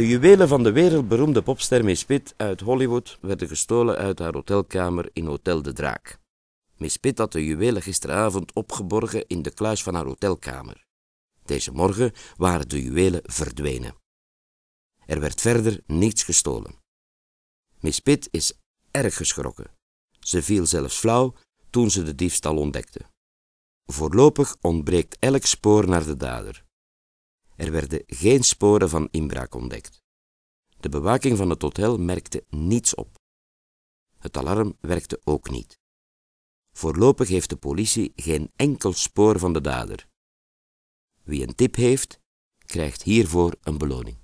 De juwelen van de wereldberoemde popster Miss Pitt uit Hollywood werden gestolen uit haar hotelkamer in Hotel de Draak. Miss Pitt had de juwelen gisteravond opgeborgen in de kluis van haar hotelkamer. Deze morgen waren de juwelen verdwenen. Er werd verder niets gestolen. Miss Pitt is erg geschrokken. Ze viel zelfs flauw toen ze de diefstal ontdekte. Voorlopig ontbreekt elk spoor naar de dader. Er werden geen sporen van inbraak ontdekt. De bewaking van het hotel merkte niets op. Het alarm werkte ook niet. Voorlopig heeft de politie geen enkel spoor van de dader. Wie een tip heeft, krijgt hiervoor een beloning.